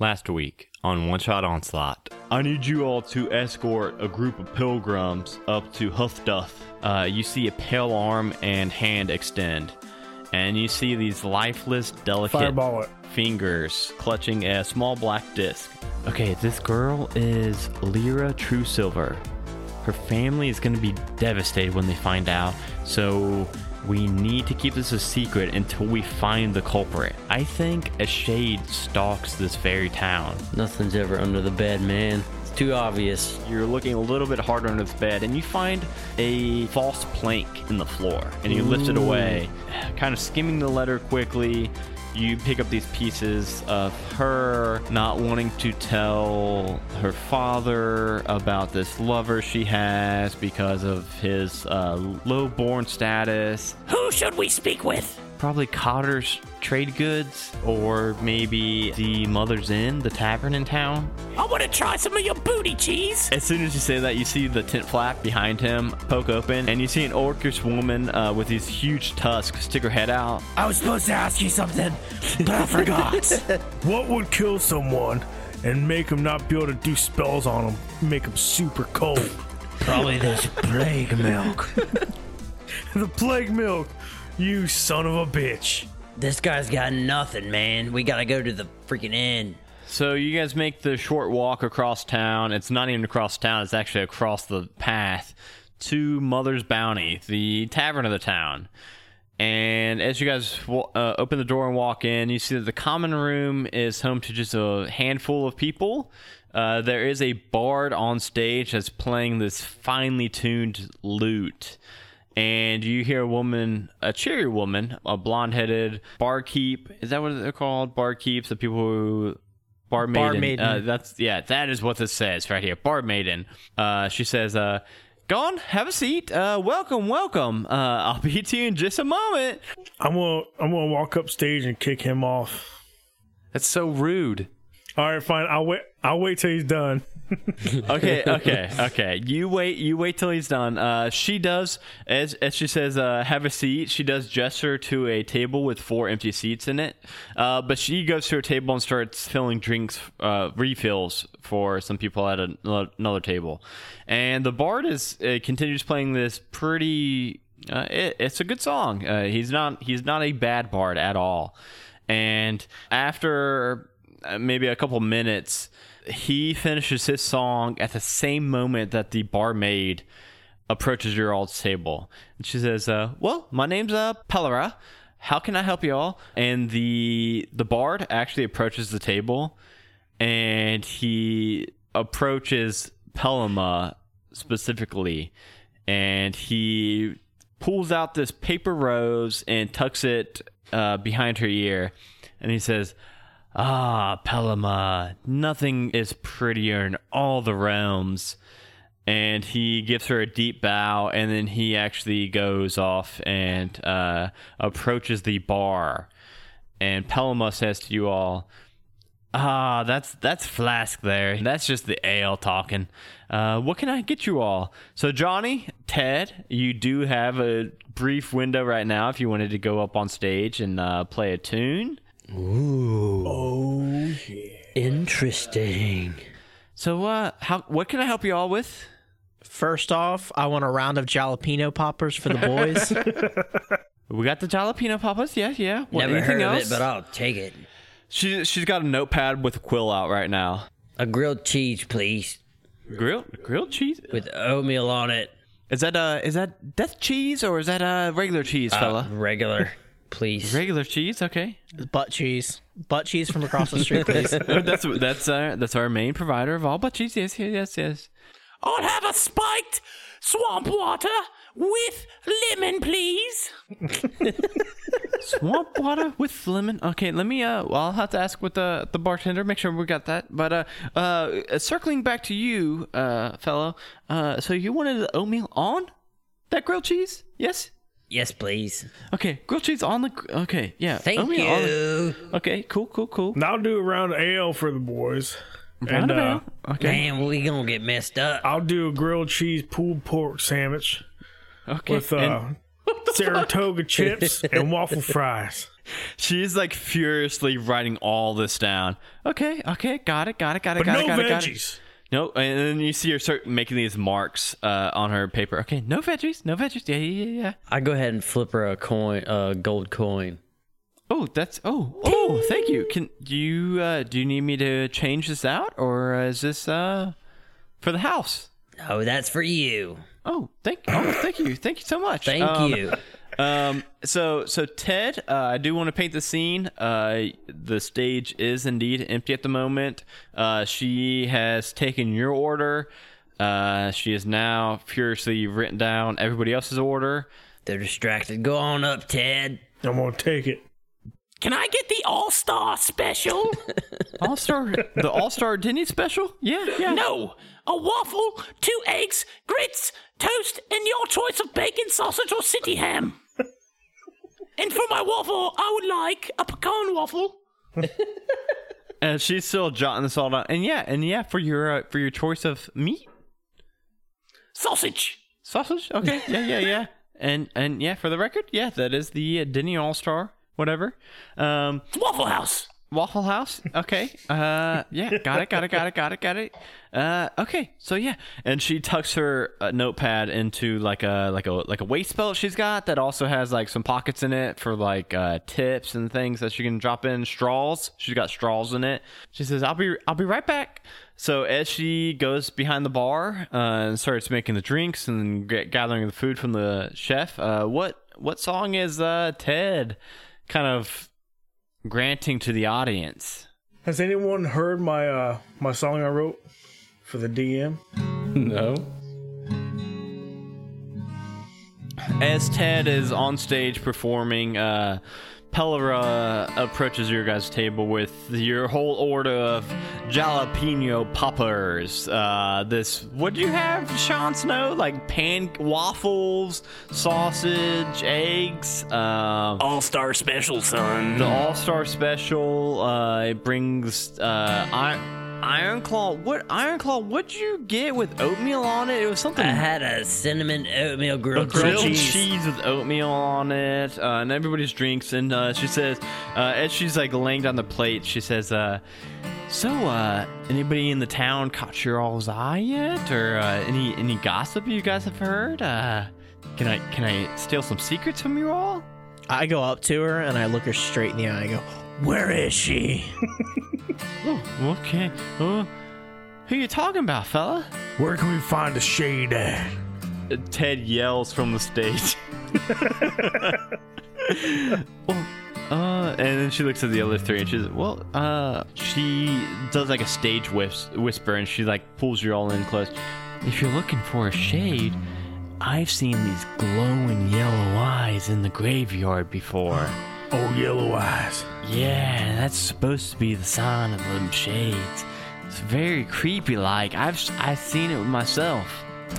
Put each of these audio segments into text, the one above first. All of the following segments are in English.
Last week on One Shot Onslaught, I need you all to escort a group of pilgrims up to Huffduff. Uh, you see a pale arm and hand extend, and you see these lifeless, delicate Fireball it. fingers clutching a small black disc. Okay, this girl is Lyra True Silver. Her family is going to be devastated when they find out, so we need to keep this a secret until we find the culprit. I think a shade stalks this very town. Nothing's ever under the bed, man. It's too obvious. You're looking a little bit harder under the bed, and you find a false plank in the floor, and you lift it away, kind of skimming the letter quickly. You pick up these pieces of her not wanting to tell her father about this lover she has because of his uh, low-born status. Who should we speak with? Probably Cotter's Trade Goods, or maybe the Mother's Inn, the tavern in town. I want to try some of your booty cheese. As soon as you say that, you see the tent flap behind him poke open, and you see an orcish woman uh, with these huge tusks stick her head out. I was supposed to ask you something, but I forgot. What would kill someone and make them not be able to do spells on them? Make them super cold. Probably this plague milk. the plague milk. You son of a bitch. This guy's got nothing, man. We gotta go to the freaking inn. So you guys make the short walk across town. It's not even across town; it's actually across the path to Mother's Bounty, the tavern of the town. And as you guys wa- uh, open the door and walk in, you see that the common room is home to just a handful of people. Uh, there is a bard on stage that's playing this finely tuned lute. And you hear a woman, a cheery woman, a blonde headed barkeep. Is that what they're called? Barkeeps, the people who. Bar maiden. maiden. Uh, that's yeah. That is what this says right here. Bar maiden. Uh, she says, uh, "Go on, have a seat. Uh, welcome, welcome. Uh, I'll be to you in just a moment." I'm gonna I'm gonna walk up stage and kick him off. That's so rude. All right, fine. I'll wait. I'll wait till he's done. okay, okay, okay. You wait. You wait till he's done. Uh, she does, as as she says, uh, have a seat. She does gesture to a table with four empty seats in it. Uh, but she goes to a table and starts filling drinks, uh, refills for some people at a, another table. And the bard is uh, continues playing this pretty. Uh, it, it's a good song. He's not. He's not a bad bard at all. And after maybe a couple minutes he finishes his song at the same moment that the barmaid approaches your all's table. And she says, uh, Well, my name's uh. How can I help you all? And the the bard actually approaches the table and he approaches Pelama specifically and he pulls out this paper rose and tucks it uh, behind her ear and he says, Ah, Pelama, nothing is prettier in all the realms. And he gives her a deep bow, and then he actually goes off and uh, approaches the bar. And Pelama says to you all, Ah, that's that's Flask there. That's just the ale talking. Uh, what can I get you all? So Johnny, Ted, you do have a brief window right now if you wanted to go up on stage and uh, play a tune. Interesting. So, uh, how what can I help you all with? First off, I want a round of jalapeno poppers for the boys. We got the jalapeno poppers. Yeah, yeah. What, Never anything heard else? of it, but I'll take it. she she's got a notepad with a quill out right now. A grilled cheese, please, Grilled grilled cheese. with oatmeal on it. Is that uh is that death cheese or is that uh regular cheese, fella? Regular, please. regular cheese. Okay. butt cheese. Butt cheese from across the street, please. that's that's uh that's our main provider of all butt cheese. Yes, yes, yes, yes. I'll have a spiked swamp water with lemon, please. Swamp water with lemon. Okay, let me. Uh, well, I'll have to ask with the the bartender. Make sure we got that. But uh, uh, circling back to you, uh, fellow. Uh, so you wanted the oatmeal on that grilled cheese? Yes. Yes, please. Okay, grilled cheese on the. Okay, yeah. Thank oatmeal on the- you. okay, cool, cool, cool. Now I'll do a round of ale for the boys. Round and of uh, ale. Okay. Man, we gonna get messed up. I'll do a grilled cheese pulled pork sandwich Okay. with uh, and- Saratoga chips and waffle fries. She's like furiously writing all this down. Okay, okay, got it, got it, got it, But got no it, got it, got it. No, and then you see her start making these marks uh, on her paper. Okay, no veggies, no veggies. Yeah, yeah, yeah, yeah. I go ahead and flip her a coin, a gold coin. Oh, that's oh oh. Thank you. Can do you uh, do you need me to change this out, or is this uh for the house? Oh, that's for you. Oh, thank oh thank you, thank you so much. Thank Um, you. Um, so so Ted, uh, I do want to paint the scene. Uh, the stage is indeed empty at the moment. Uh, she has taken your order. Uh, she has now furiously written down everybody else's order. They're distracted. Go on up, Ted. I'm gonna take it. Can I get the All Star special? All star, the All Star Denny special. Yeah, yeah. no, a waffle, two eggs, grits, toast, and your choice of bacon, sausage, or city ham. And for my waffle, I would like a pecan waffle. And she's still jotting this all down. And yeah, and yeah, for your uh, for your choice of meat, Sausage. sausage. Okay, yeah, yeah, yeah. And and yeah, for the record, yeah, that is the uh, Denny All Star, whatever. Um, Waffle House. Waffle House. Okay. Uh, yeah, got it, got it, got it, got it, got it. Uh, okay. So yeah, and she tucks her uh, notepad into like a like a like a waist belt she's got that also has like some pockets in it for like uh, tips and things that she can drop in straws. She's got straws in it. She says, "I'll be I'll be right back." So as she goes behind the bar uh, and starts making the drinks and g- gathering the food from the chef, uh, what what song is uh, Ted kind of granting to the audience? Has anyone heard my uh my song I wrote for the DM? No. As Ted is on stage performing, uh, Pelera approaches your guys' table with your whole order of jalapeno poppers. Uh, this, what do you have, Sean Snow? Like pan waffles, sausage, eggs. Um, All Star special, son. the All Star Special. Uh, it brings uh, Iron, Iron Claw. What Iron Claw? What'd you get with oatmeal on it? It was something I had a cinnamon oatmeal grilled, grilled cheese. cheese. with oatmeal on it, uh, and everybody's drinks. And uh, she says, uh, as she's like laying down the plate, she says, uh, "So, uh, anybody in the town caught your all's eye yet, or uh, any any gossip you guys have heard? Uh, can I can I steal some secrets from you all?" I go up to her and I look her straight in the eye. I go, "Where is she?" Oh, okay. Uh, who you talking about, fella? Where can we find a shade at? Ted yells from the stage. well, uh, and then she looks at the other three and she's well, uh, she does like a stage whis- whisper and she like pulls you all in close. If you're looking for a shade, I've seen these glowing yellow eyes in the graveyard before. Oh, yellow eyes. Yeah, that's supposed to be the sign of them shades. It's very creepy like. I've I've seen it with myself.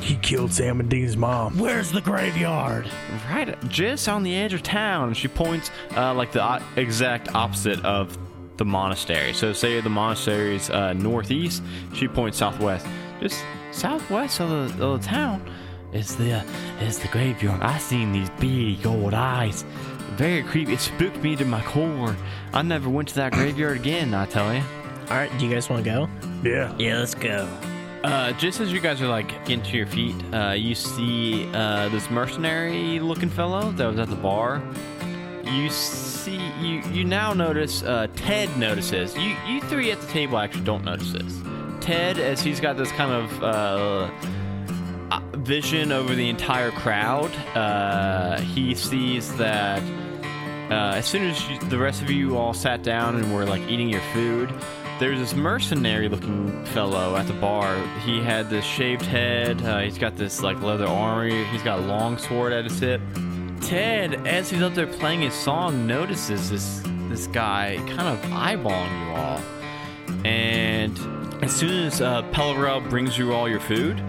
He killed Sam and Dean's mom. Where's the graveyard? Right, just on the edge of town. She points uh, like the exact opposite of the monastery. So, say the monastery's uh, northeast, she points southwest. Just southwest of the, of the town is the is the graveyard. I seen these beady gold eyes. Very creepy. It spooked me to my core. I never went to that graveyard again. I tell you. All right, do you guys want to go? Yeah. Yeah, let's go. Uh, just as you guys are like getting to your feet, uh, you see uh, this mercenary-looking fellow that was at the bar. You see, you you now notice. Uh, Ted notices. You you three at the table actually don't notice this. Ted, as he's got this kind of uh, uh, vision over the entire crowd, uh, he sees that uh, as soon as you, the rest of you all sat down and were like eating your food, there's this mercenary looking fellow at the bar. He had this shaved head. Uh, he's got this like leather armor. He's got a long sword at his hip. Ted, as he's up there playing his song, notices this this guy kind of eyeballing you all. And as soon as uh, brings you all your food,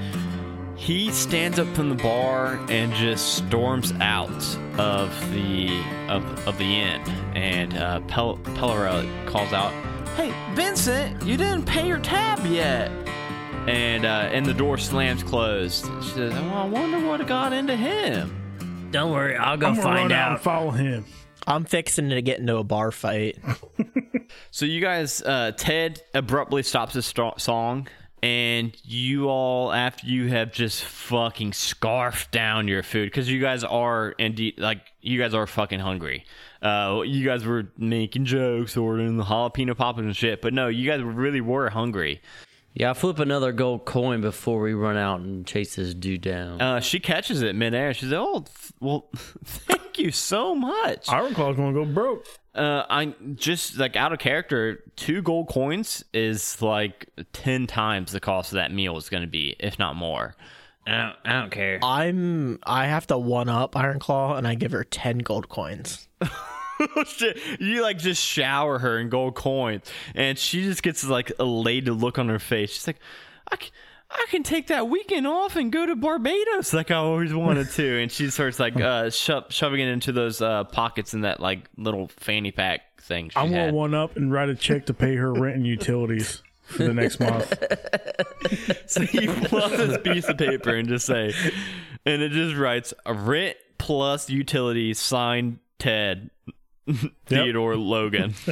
he stands up from the bar and just storms out of the of, of the inn. And uh, Pel- Pellerel calls out, "Hey, Vincent, you didn't pay your tab yet." And uh, and the door slams closed. She says, "Well, I wonder what got into him." Don't worry, I'll go I'm gonna find run out out. and follow him. I'm fixing to get into a bar fight. So you guys, uh, Ted abruptly stops his st- song, and you all, after you have just fucking scarfed down your food, because you guys are indeed like you guys are fucking hungry. Uh, you guys were making jokes, ordering the jalapeno poppers and shit, but no, you guys really were hungry. Yeah, I flip another gold coin before we run out and chase this dude down. Uh, she catches it midair. She's like, "Oh, well, thank you so much." Ironclaw's gonna go broke. Uh, I just like out of character. Two gold coins is like ten times the cost of that meal is going to be, if not more. I don't, I don't care. I'm I have to one up Ironclaw and I give her ten gold coins. You like just shower her in gold coins, and she just gets like a elated look on her face. She's like, I can, I can take that weekend off and go to Barbados like I always wanted to. And she starts like uh, sho- shoving it into those uh, pockets in that like little fanny pack thing. She I want had. one up and write a check to pay her rent and utilities for the next month. So you pull out this piece of paper and just say, and it just writes a rent plus utilities signed Ted Theodore Logan.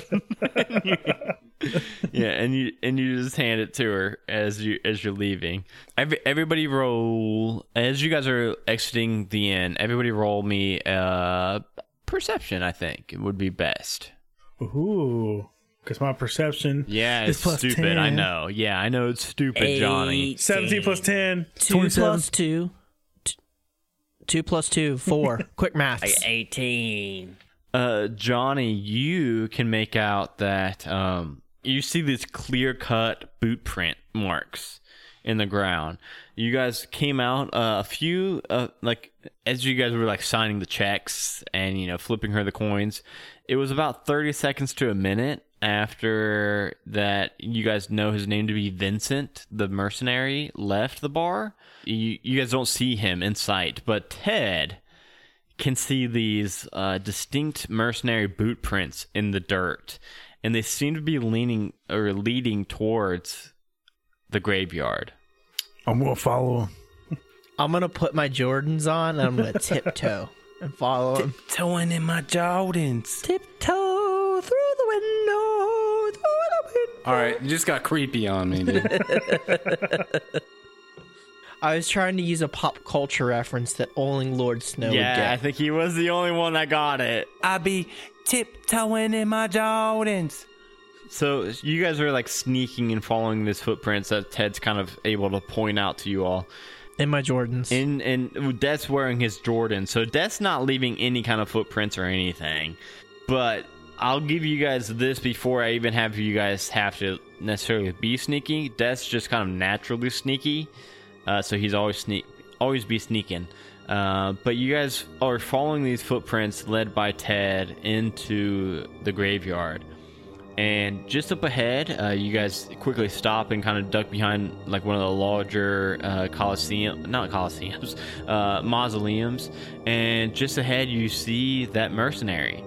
yeah, and you and you just hand it to her as you as you're leaving. Every, everybody roll as you guys are exiting the inn. Everybody roll me uh perception. I think it would be best. Ooh, because my perception. Yeah, is it's plus stupid. I know. Yeah, I know it's stupid, Johnny. 17 plus 10, Two 27. plus two. T- Two plus two, four. Quick math. 18. Uh, Johnny, you can make out that um, you see these clear cut boot print marks in the ground. You guys came out uh, a few, uh, like as you guys were like signing the checks and you know flipping her the coins. It was about thirty seconds to a minute after that. You guys know his name to be Vincent, the mercenary, left the bar. You you guys don't see him in sight, but Ted can see these uh, distinct mercenary boot prints in the dirt, and they seem to be leaning or leading towards the graveyard. I'm going to follow him. I'm gonna put my Jordans on and I'm gonna tiptoe and follow him. Towing in my Jordans. Tiptoe through the window, through the window. All right, you just got creepy on me, dude. I was trying to use a pop culture reference that only Lord Snow would yeah, I think he was the only one that got it. I be tiptoeing in my Jordans. So you guys are like sneaking and following these footprints that Ted's kind of able to point out to you all. In my Jordans. And and Death's wearing his Jordan, so Death's not leaving any kind of footprints or anything. But I'll give you guys this before I even have you guys have to necessarily be sneaky. Death's just kind of naturally sneaky, uh, so he's always sneak, always be sneaking. Uh, but you guys are following these footprints led by Ted into the graveyard. And just up ahead, uh, you guys quickly stop and kind of duck behind like one of the larger uh, coliseum, not coliseums, uh, mausoleums. And just ahead, you see that mercenary,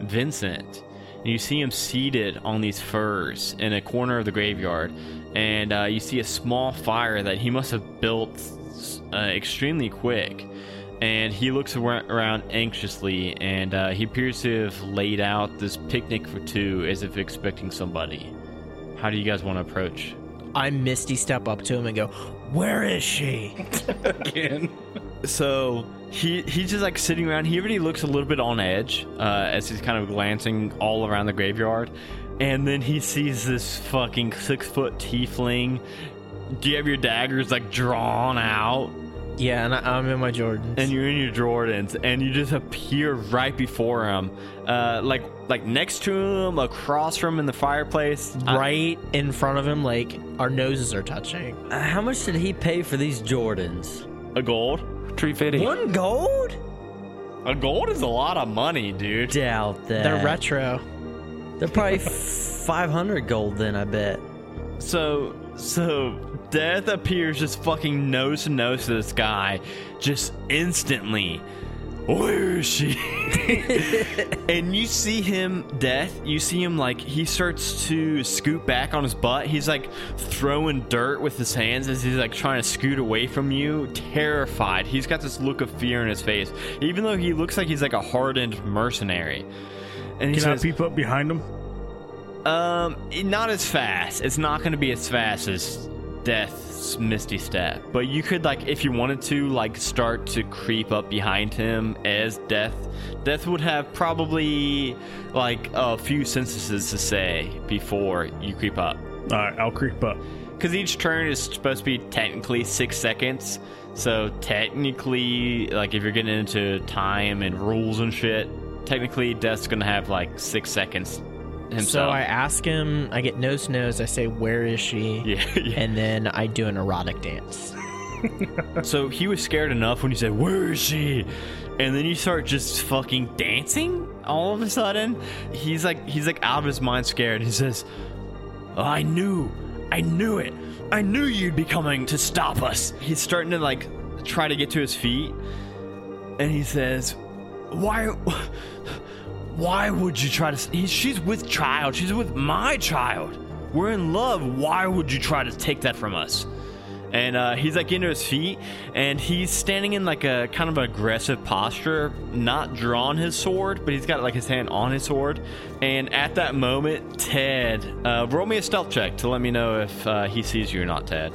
Vincent. And you see him seated on these furs in a corner of the graveyard. And uh, you see a small fire that he must have built uh, extremely quick and he looks around anxiously and uh, he appears to have laid out this picnic for two as if expecting somebody how do you guys want to approach I misty step up to him and go, Where is she? Again. so he he's just like sitting around he already looks a little bit on edge uh, as he's kind of glancing all around the graveyard and then he sees this fucking six foot tiefling do you have your daggers like drawn out Yeah, and I, I'm in my Jordans. and you're in your Jordans, and you just appear right before him, uh, like like next to him, across from him in the fireplace. I- right in front of him, like our noses are touching. Uh, how much did he pay for these Jordans? A gold. Tree fitty. One gold? A gold is a lot of money, dude. Doubt that. They're retro. They're probably 500 gold then, I bet. So so death appears just fucking nose to nose to this guy, just instantly. Where is she? and you see him, Death, you see him like he starts to scoot back on his butt. He's like throwing dirt with his hands as he's like trying to scoot away from you, terrified. He's got this look of fear in his face, even though he looks like he's like a hardened mercenary. And he Can I peep up behind him? um, not as fast. It's not going to be as fast as Death's Misty Step, but you could like, if you wanted to, like start to creep up behind him as Death. Death would have probably like a few sentences to say before you creep up, All right, I'll creep up. because each turn is supposed to be technically six seconds. So technically, like if you're getting into time and rules and shit, technically Death's gonna have like six seconds himself. So I ask him, I get nose to nose, I say, Where is she? yeah, yeah. And then I do an erotic dance. So he was scared enough when you said, Where is she? And then you start just fucking dancing all of a sudden. He's like he's like out of his mind scared. He says, oh, I knew. I knew it. I knew you'd be coming to stop us. He's starting to like try to get to his feet. And he says, Why why would you try to he, she's with child. She's with my child. We're in love. Why would you try to take that from us? and uh, he's like into his feet and he's standing in like a kind of aggressive posture not drawn his sword but he's got like his hand on his sword and at that moment ted uh, roll me a stealth check to let me know if uh, he sees you or not ted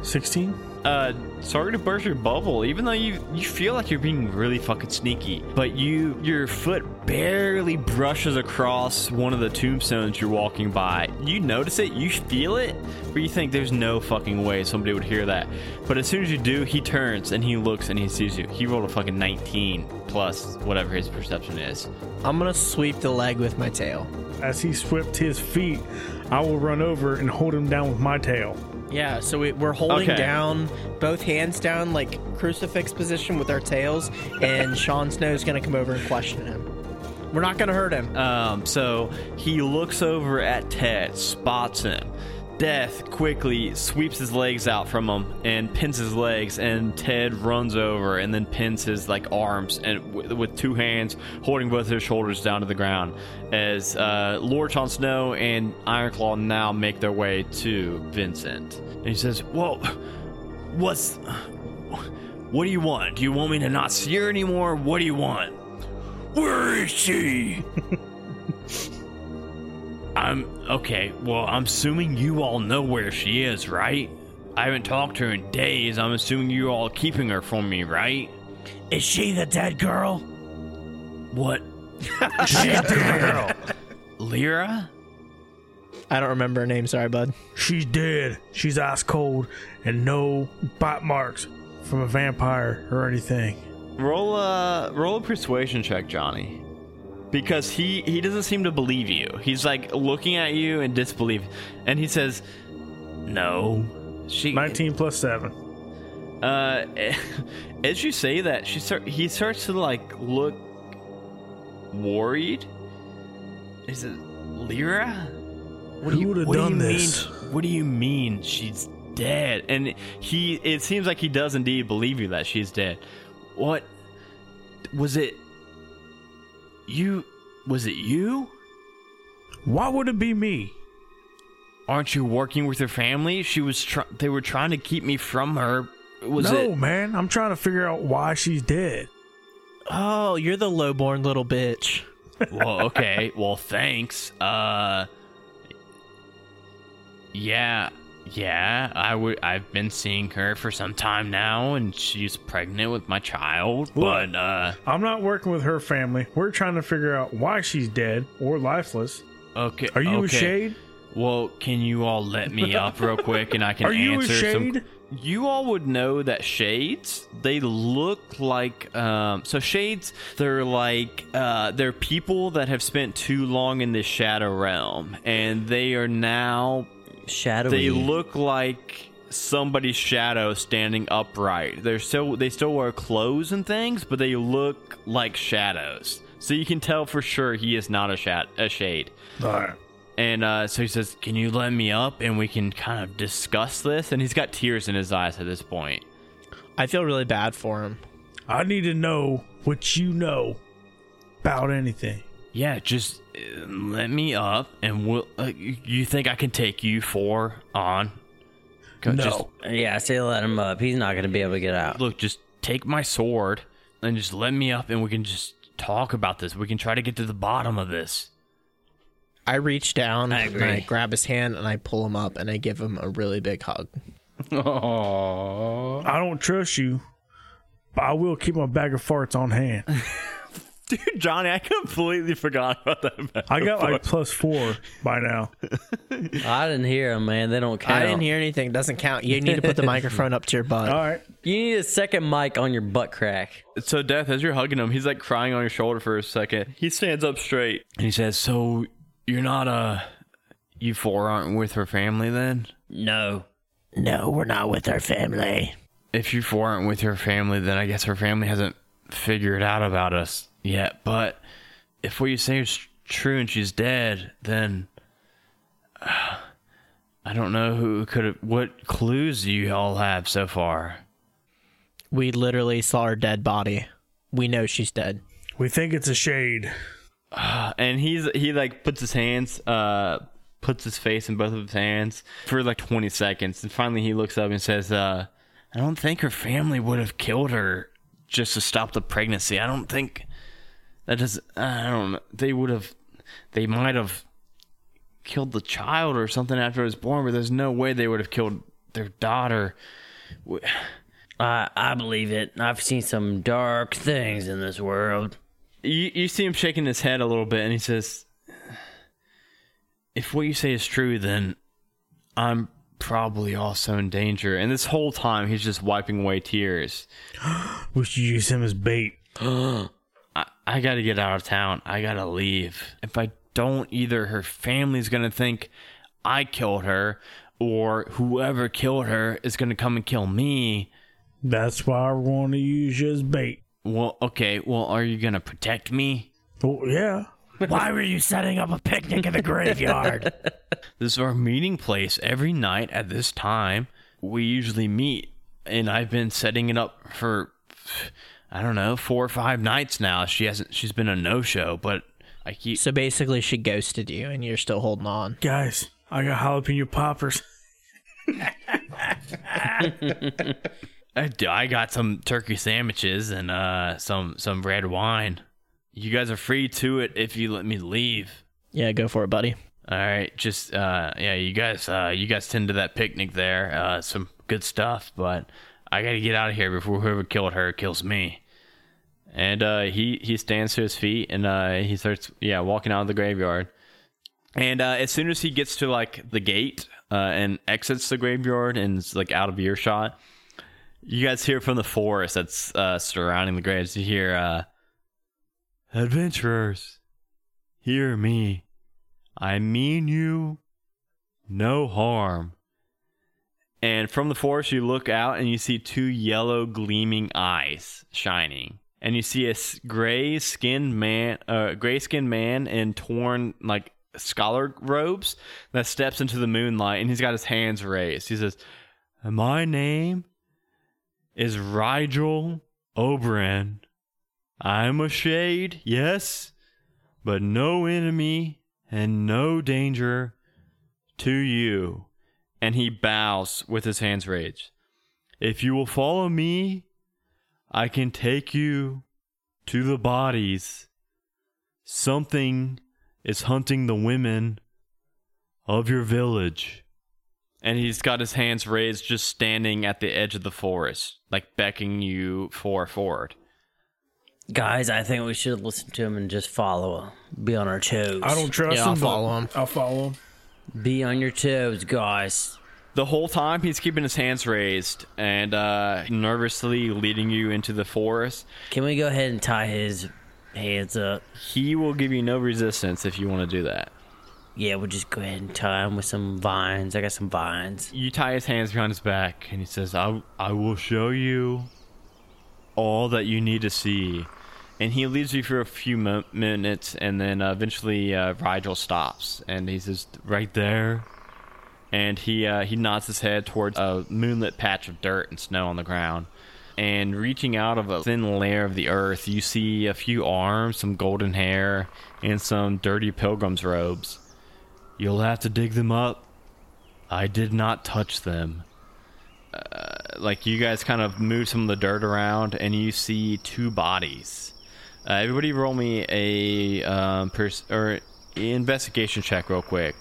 16? Uh, sorry to burst your bubble, even though you you feel like you're being really fucking sneaky, but you your foot barely brushes across one of the tombstones you're walking by. You notice it, you feel it, but you think there's no fucking way somebody would hear that. But as soon as you do, he turns and he looks and he sees you. He rolled a fucking 19 plus whatever his perception is. I'm gonna sweep the leg with my tail. As he swept his feet, I will run over and hold him down with my tail. Yeah, so we, we're holding Okay. down, both hands down, like crucifix position with our tails, and Sean Snow's gonna come over and question him. We're not gonna hurt him. Um, so he looks over at Ted, spots him. Death quickly sweeps his legs out from him and pins his legs, and Ted runs over and then pins his like arms and with two hands holding both his shoulders down to the ground as uh, Lord Jon Snow and Ironclaw now make their way to Vincent. And he says, "Well, what's what do you want? Do you want me to not see her anymore? What do you want?" Where is she? I'm okay. Well, I'm assuming you all know where she is, right? I haven't talked to her in days. I'm assuming you all keeping her from me, right? Is she the dead girl? What? She dead girl. Lyra? I don't remember her name. Sorry, bud. She's dead. She's ice cold and no bite marks from a vampire or anything. Roll a roll a persuasion check, Johnny. Because he he doesn't seem to believe you. He's like looking at you in disbelief, and he says, "No, she." 19 plus 7. Uh, as you say that, she start he starts to like look worried. Is it Lyra? What Who would've what done do you this? Mean, what do you mean she's dead? And he, it seems like he does indeed believe you that she's dead. What was it? You was it you? Why would it be me? Aren't you working with her family? She was. Try- they were trying to keep me from her. Was no, it? man. I'm trying to figure out why she's dead. Oh, you're the lowborn little bitch. well, okay. Well, thanks. Uh, yeah, yeah. I would. I've been seeing her for some time now, and she's pregnant with my child. But uh, I'm not working with her family. We're trying to figure out why she's dead or lifeless. okay. Are you okay. a shade? Well, can you all let me up real quick, and I can Are you a answer some. You all would know that shades they look like um, so shades they're like uh, they're people that have spent too long in the shadow realm and they are now Shadowy. they look like somebody's shadow standing upright. They're still they still wear clothes and things, but they look like shadows. So you can tell for sure he is not a shat a shade. All right. And uh, so he says, "Can you let me up and we can kind of discuss this?" And he's got tears in his eyes at this point. I feel really bad for him. I need to know what you know about anything. Yeah, just uh, let me up, and we'll. Uh, you you think I can take you four on? Go- No. Just, Yeah, I say let him up. He's not going to be able to get out. look, just take my sword and just let me up, and we can just talk about this. We can try to get to the bottom of this. I reach down I and. I grab his hand and I pull him up and I give him a really big hug. Oh, I don't trust you, but I will keep my bag of farts on hand. dude, Johnny, I completely forgot about that. I got like plus four by now. I didn't hear him, man. They don't count. I didn't hear anything. It doesn't count. You need to put the microphone up to your butt. All right. You need a second mic on your butt crack. So, Death, as you're hugging him, he's like crying on your shoulder for a second. He stands up straight and he says, "So you're not uh, you four aren't with her family then? No. No, we're not with our family. If you four aren't with her family, then I guess her family hasn't figured out about us yet. But if what you say is true and she's dead, then uh, I don't know who could have. What clues do you all have so far? We literally saw her dead body. We know she's dead. We think it's a shade. and he's he like puts his hands uh puts his face in both of his hands for like 20 seconds and finally he looks up and says uh i don't think her family would have killed her just to stop the pregnancy i don't think that does i don't know they would have they might have killed the child or something after it was born but there's no way they would have killed their daughter I I believe it. I've seen some dark things in this world. you, you see him shaking his head a little bit and he says if what you say is true then i'm probably also in danger and this whole time he's just wiping away tears We should use him as bait. i, I gotta get out of town i gotta leave if i don't either her family's gonna think i killed her or whoever killed her is gonna come and kill me That's why I want to use you as bait. well okay well are you gonna protect me Oh, yeah. Why were you setting up a picnic in the graveyard? This is our meeting place every night at this time. We usually meet, and I've been setting it up for I don't know four or five nights now. She hasn't. She's been a no show, but I keep. So basically, she ghosted you and you're still holding on. Guys, I got jalapeno poppers. I, do- I got some turkey sandwiches and uh some some red wine. You guys are free to it if you let me leave. Yeah, go for it, buddy. All right, just uh yeah, you guys uh you guys tend to that picnic there. Uh some good stuff, but I got to get out of here before whoever killed her kills me. And uh he he stands to his feet and uh he starts yeah, walking out of the graveyard. And uh as soon as he gets to like the gate uh and exits the graveyard and is like out of earshot, you guys hear from the forest that's uh surrounding the graves. You hear uh Adventurers, hear me. I mean you no harm. And from the forest, you look out and you see two yellow gleaming eyes shining. And you see a gray skinned man, uh, gray skinned man in torn like scholar robes that steps into the moonlight and he's got his hands raised. He says, My name is Rigel Oberon. I'm a shade, yes, but no enemy and no danger to you. And he bows with his hands raised. If you will follow me, I can take you to the bodies. Something is hunting the women of your village. And he's got his hands raised, just standing at the edge of the forest, like beckoning you for forward. Guys, I think we should listen to him and just follow him. Be on our toes. I don't trust Yeah, him. I'll but follow him. I'll follow him. Be on your toes, guys. The whole time he's keeping his hands raised and uh, nervously leading you into the forest. Can we go ahead and tie his hands up? He will give you no resistance if you want to do that. Yeah, we'll just go ahead and tie him with some vines. I got some vines. You tie his hands behind his back, and he says, I, I will show you all that you need to see. And he leads you for a few mo- minutes, and then uh, eventually uh, Rigel stops, and he says, "Right there." And he uh, he nods his head towards a moonlit patch of dirt and snow on the ground. And reaching out of a thin layer of the earth, you see a few arms, some golden hair, and some dirty pilgrim's robes. You'll have to dig them up. I did not touch them. Uh, like you guys kind of move some of the dirt around, and you see two bodies. Uh, everybody, roll me a um, pers- or investigation check real quick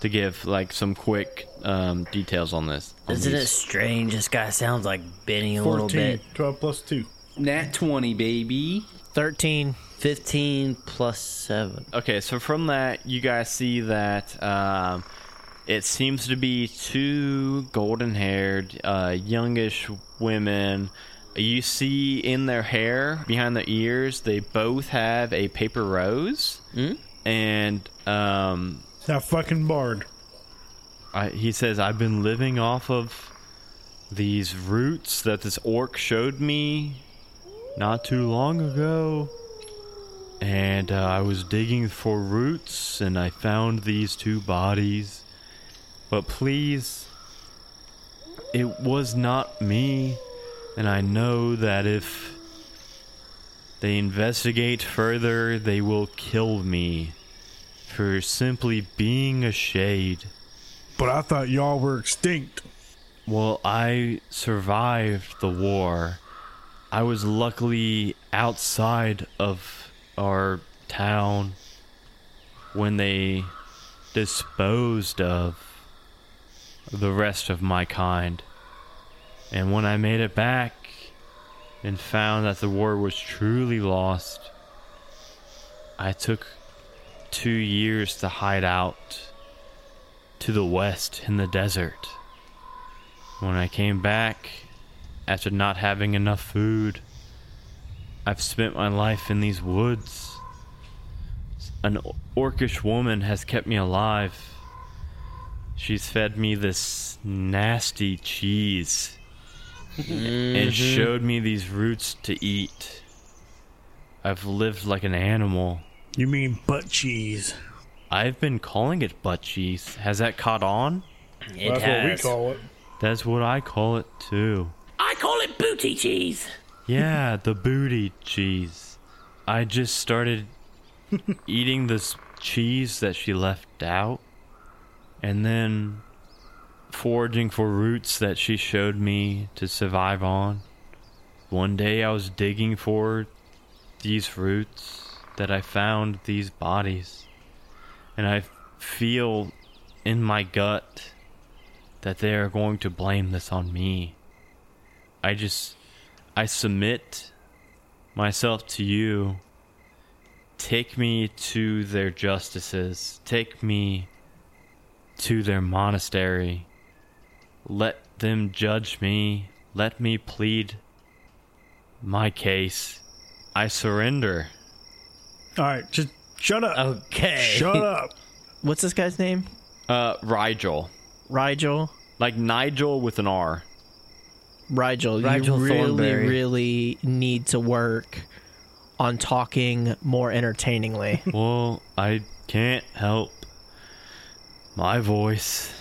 to give like some quick um, details on this. on Isn't it strange? This guy sounds like Benny a little bit. 12 plus 2. Nat 20, baby. 13. 15 plus 7. Okay, so from that, you guys see that um, it seems to be two golden haired, uh, youngish women. You see in their hair, behind their ears, they both have a paper rose. And um, That fucking bard. I, he says, I've been living off of these roots that this orc showed me not too long ago. And uh, I was digging for roots and I found these two bodies. But please, it was not me. And I know that if they investigate further, they will kill me for simply being a shade. But I thought y'all were extinct. Well, I survived the war. I was luckily outside of our town when they disposed of the rest of my kind. And when I made it back and found that the war was truly lost, I took two years to hide out to the west in the desert. When I came back, after not having enough food, I've spent my life in these woods. An orcish woman has kept me alive. She's fed me this nasty cheese and mm-hmm. showed me these roots to eat. I've lived like an animal. You mean butt cheese? I've been calling it butt cheese. Has that caught on? It That's has. what we call it. That's what I call it too. I call it booty cheese. Yeah, the booty cheese. I just started eating this cheese that she left out, and then foraging for roots that she showed me to survive on. One day I was digging for these roots that I found these bodies, and I feel in my gut that they are going to blame this on me. I just I submit myself to you. Take me to their justices. Take me to their monastery. Let them judge me. Let me plead my case. I surrender. All right, just shut up. Okay. Shut up. What's this guy's name? Uh, Rigel. Rigel. Like Nigel with an R. Rigel, Rigel you really, Thornberry. really need to work on talking more entertainingly. Well, I can't help my voice.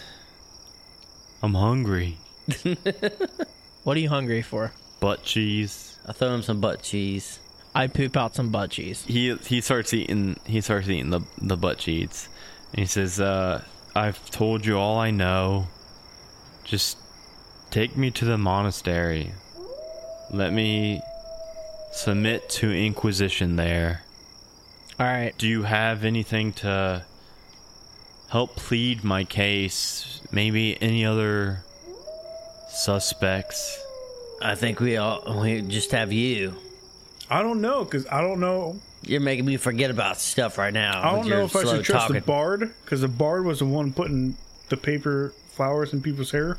I'm hungry. what are you hungry for? Butt cheese. I throw him some butt cheese. I poop out some butt cheese. he he starts eating he starts eating the the butt cheeks and he says uh i've told you all i know just take me to the monastery let me submit to inquisition there All right. do you have anything to help plead my case maybe any other suspects I think we all we just have you. I don't know, because I don't know. You're making me forget about stuff right now. I don't know if I should trust talking. the bard, because the bard was the one putting the paper flowers in people's hair.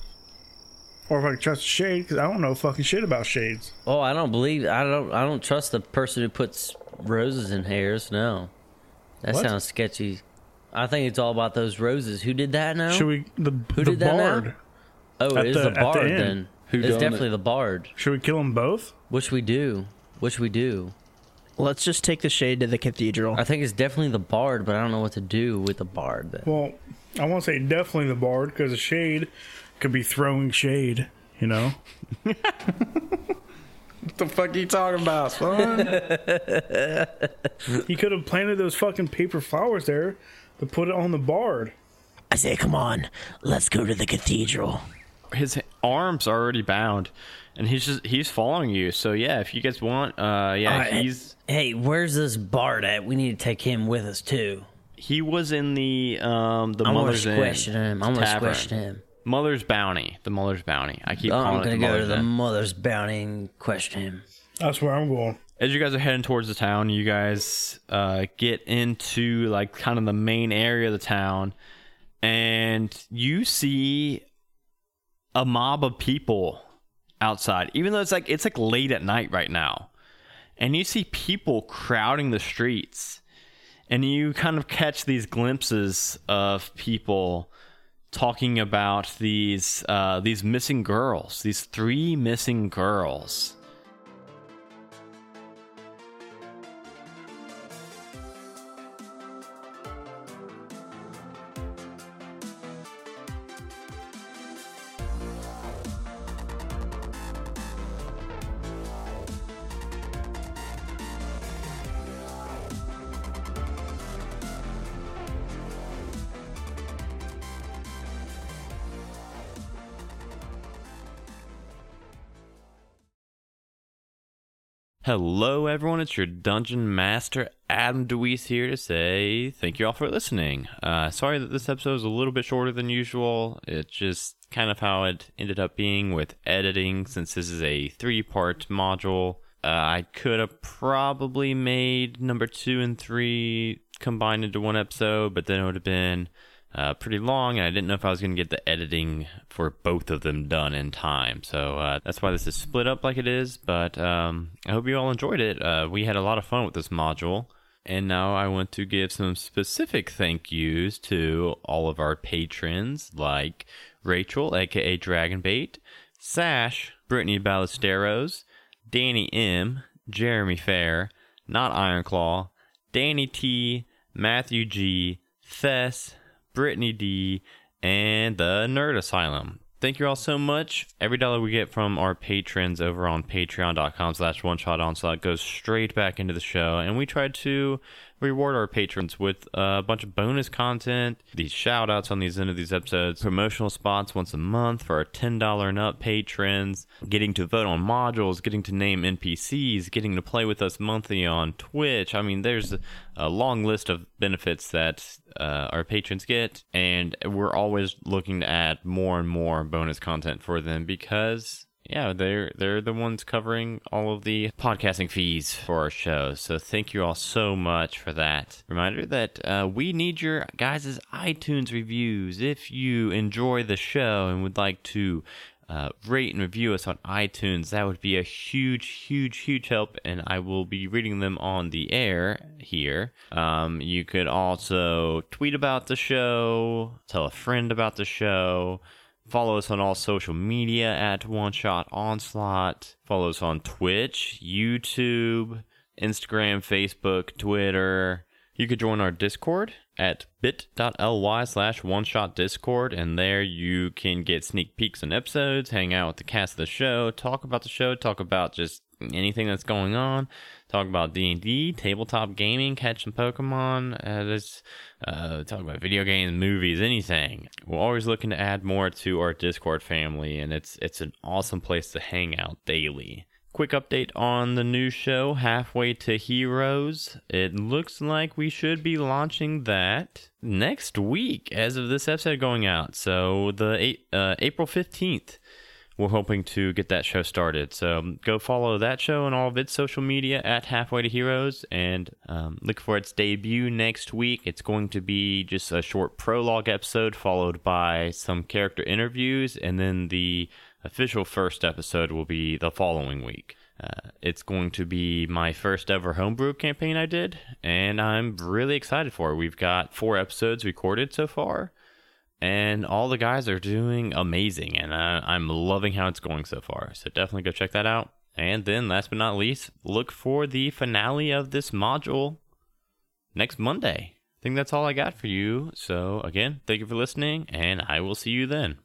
Or if I could trust the Shade, because I don't know fucking shit about shades. Oh, I don't believe. I don't. I don't trust the person who puts roses in hairs. No, that What? sounds sketchy. I think it's all about those roses. Who did that now? Should we the Who the did that now? oh, it is the- the, at the bard then. Who it's done it? definitely the bard. Should we kill them both? Which we do. Which we do. Let's just take the shade to the cathedral. I think it's definitely the bard, but I don't know what to do with the bard. Then. Well, I won't say definitely the bard, because the shade could be throwing shade. You know, What the fuck are you talking about, son? he could have planted those fucking paper flowers there to put it on the bard. I say, come on, let's go to the cathedral. His arms are already bound, and he's just he's following you. So yeah, if you guys want, uh, yeah, Alright, he's Hey, where's this bard at? We need to take him with us too. he was in the um the I'm gonna mother's question him. I'm gonna tavern. question him. Mother's bounty, the mother's bounty. I keep I'm calling gonna it the go to the Inn. mother's bounty and question him. That's where I'm going. as you guys are heading towards the town, you guys uh, get into like kind of the main area of the town, and you see a mob of people outside. Even though it's like it's like late at night right now, and you see people crowding the streets, and you kind of catch these glimpses of people talking about these uh, these missing girls, these three missing girls. Hello, everyone. It's your Dungeon Master, Adam DeWeese, here to say thank you all for listening. Uh, sorry that this episode is a little bit shorter than usual. It's just kind of how it ended up being with editing, since this is a three part module. Uh, I could have probably made number two and three combined into one episode, but then it would have been uh, pretty long, and I didn't know if I was going to get the editing for both of them done in time. So uh, that's why this is split up like it is. But um, I hope you all enjoyed it. Uh, we had a lot of fun with this module. And now I want to give some specific thank yous to all of our patrons like Rachel, aka Dragonbait, Sash, Brittany Ballesteros, Danny M, Jeremy Fair, Not Ironclaw, Danny T, Matthew G, Thess, Brittany D, and the Nerd Asylum. Thank you all so much. Every dollar we get from our patrons over on patreon.com slash one shot onslaught goes straight back into the show. And we try to reward our patrons with a bunch of bonus content, these shout outs on these end of these episodes, promotional spots once a month for our $10 and up patrons, getting to vote on modules, getting to name NPCs, getting to play with us monthly on Twitch. I mean, there's a, long list of benefits that uh, our patrons get, and we're always looking to add more and more bonus content for them because yeah, they're they're the ones covering all of the podcasting fees for our show. So thank you all so much for that. Reminder that uh, we need your guys' iTunes reviews. If you enjoy the show and would like to uh, rate and review us on iTunes, that would be a huge, huge, huge help, and I will be reading them on the air here. Um, you could also tweet about the show, tell a friend about the show. Follow us on all social media at One Shot Onslaught. Follow us on Twitch, YouTube, Instagram, Facebook, Twitter. You could join our Discord at bit.ly slash one shot discord, and there you can get sneak peeks and episodes, hang out with the cast of the show, talk about the show, talk about just anything that's going on, talk about D&D, tabletop gaming, catch some Pokemon, uh, this, uh, talk about video games, movies, anything. We're always looking to add more to our Discord family, and it's it's an awesome place to hang out daily. Quick update on the new show, Halfway to Heroes. It looks like we should be launching that next week as of this episode going out. So, the eight, uh, April 15th, we're hoping to get that show started. So, go follow that show and all of its social media at Halfway to Heroes and um, look for its debut next week. It's going to be just a short prologue episode followed by some character interviews, and then the official first episode will be the following week. Uh, it's going to be my first ever homebrew campaign I did, and I'm really excited for it. We've got four episodes recorded so far, and all the guys are doing amazing, and I, I'm loving how it's going so far. So definitely go check that out. And then, last but not least, look for the finale of this module next Monday. I think that's all I got for you. So, again, thank you for listening, and I will see you then.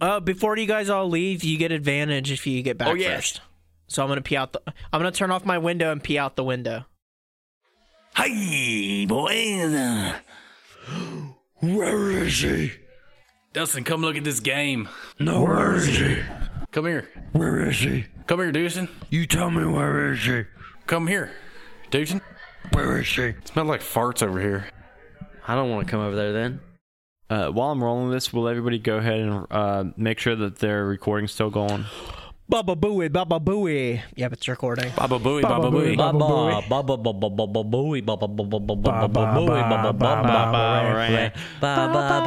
Uh, before you guys all leave, you get advantage if you get back Oh, yes. first. So I'm gonna pee out the. I'm gonna turn off my window and pee out the window. Hey, boys. Where is he? Dustin, come look at this game. No, where is he? Come here. Where is he? Come here, Dustin. You tell me where is he? Come here. Dustin. Where is he? Smell like farts over here. I don't want to come over there then. Uh, while I'm rolling this, will everybody go ahead and uh, make sure that their recording's still going? Baba booey, baba booey. Yep, it's recording. Baba booey, baba booey. Baba, baba, baba, baba, baba, booey, baba, baba, baba, baba, booey, baba, baba, baba, right. Ba, ba,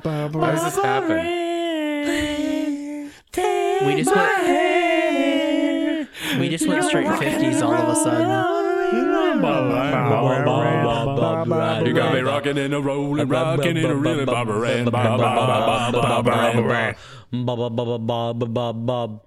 ba, Why does this happen? We just went. We just went straight 50s all of a sudden. You got me rocking and a rolling, rocking and a reeling, baba ran, baba, baba, baba, baba, baba. Baba, baba, baba, baba, baba. My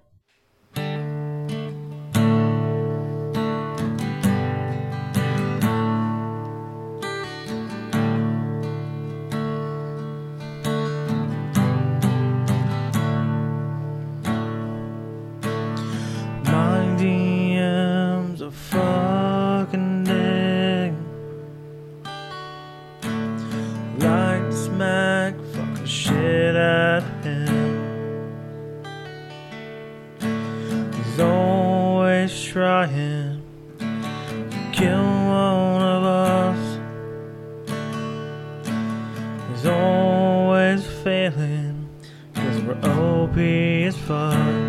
OP as fuck.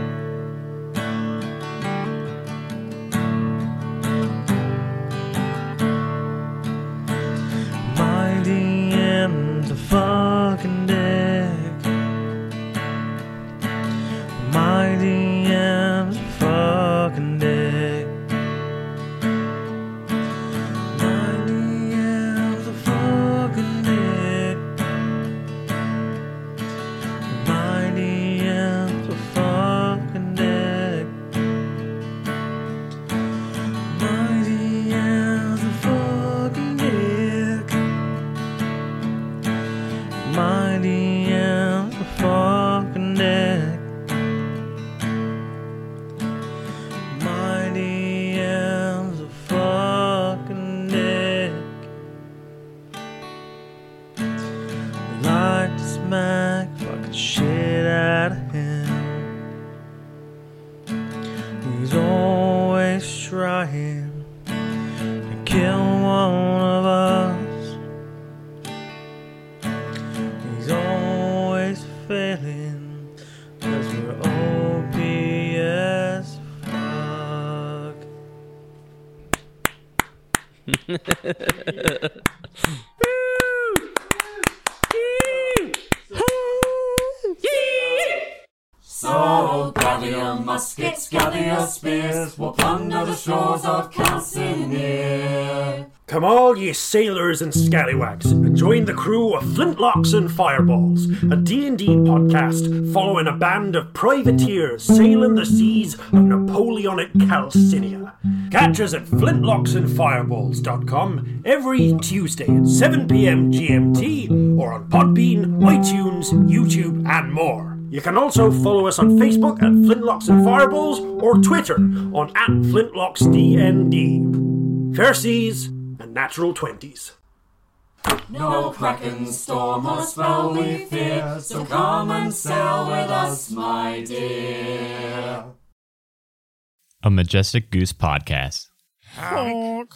So gather your muskets, gather your spears, we'll plunder the shores of Calcinear. Sailors and scallywags, and join the crew of Flintlocks and Fireballs, a D&D podcast following a band of privateers sailing the seas of Napoleonic Calcinia. Catch us at flintlocksandfireballs.com every Tuesday at 7pm GMT or on Podbean, iTunes, YouTube and more. You can also follow us on Facebook at Flintlocks and Fireballs or Twitter on at FlintlocksDND. Fair seas and natural twenties. No kraken, storm, or spell we fear, so come and sail with us, my dear. A Majestic Goose podcast. Honk.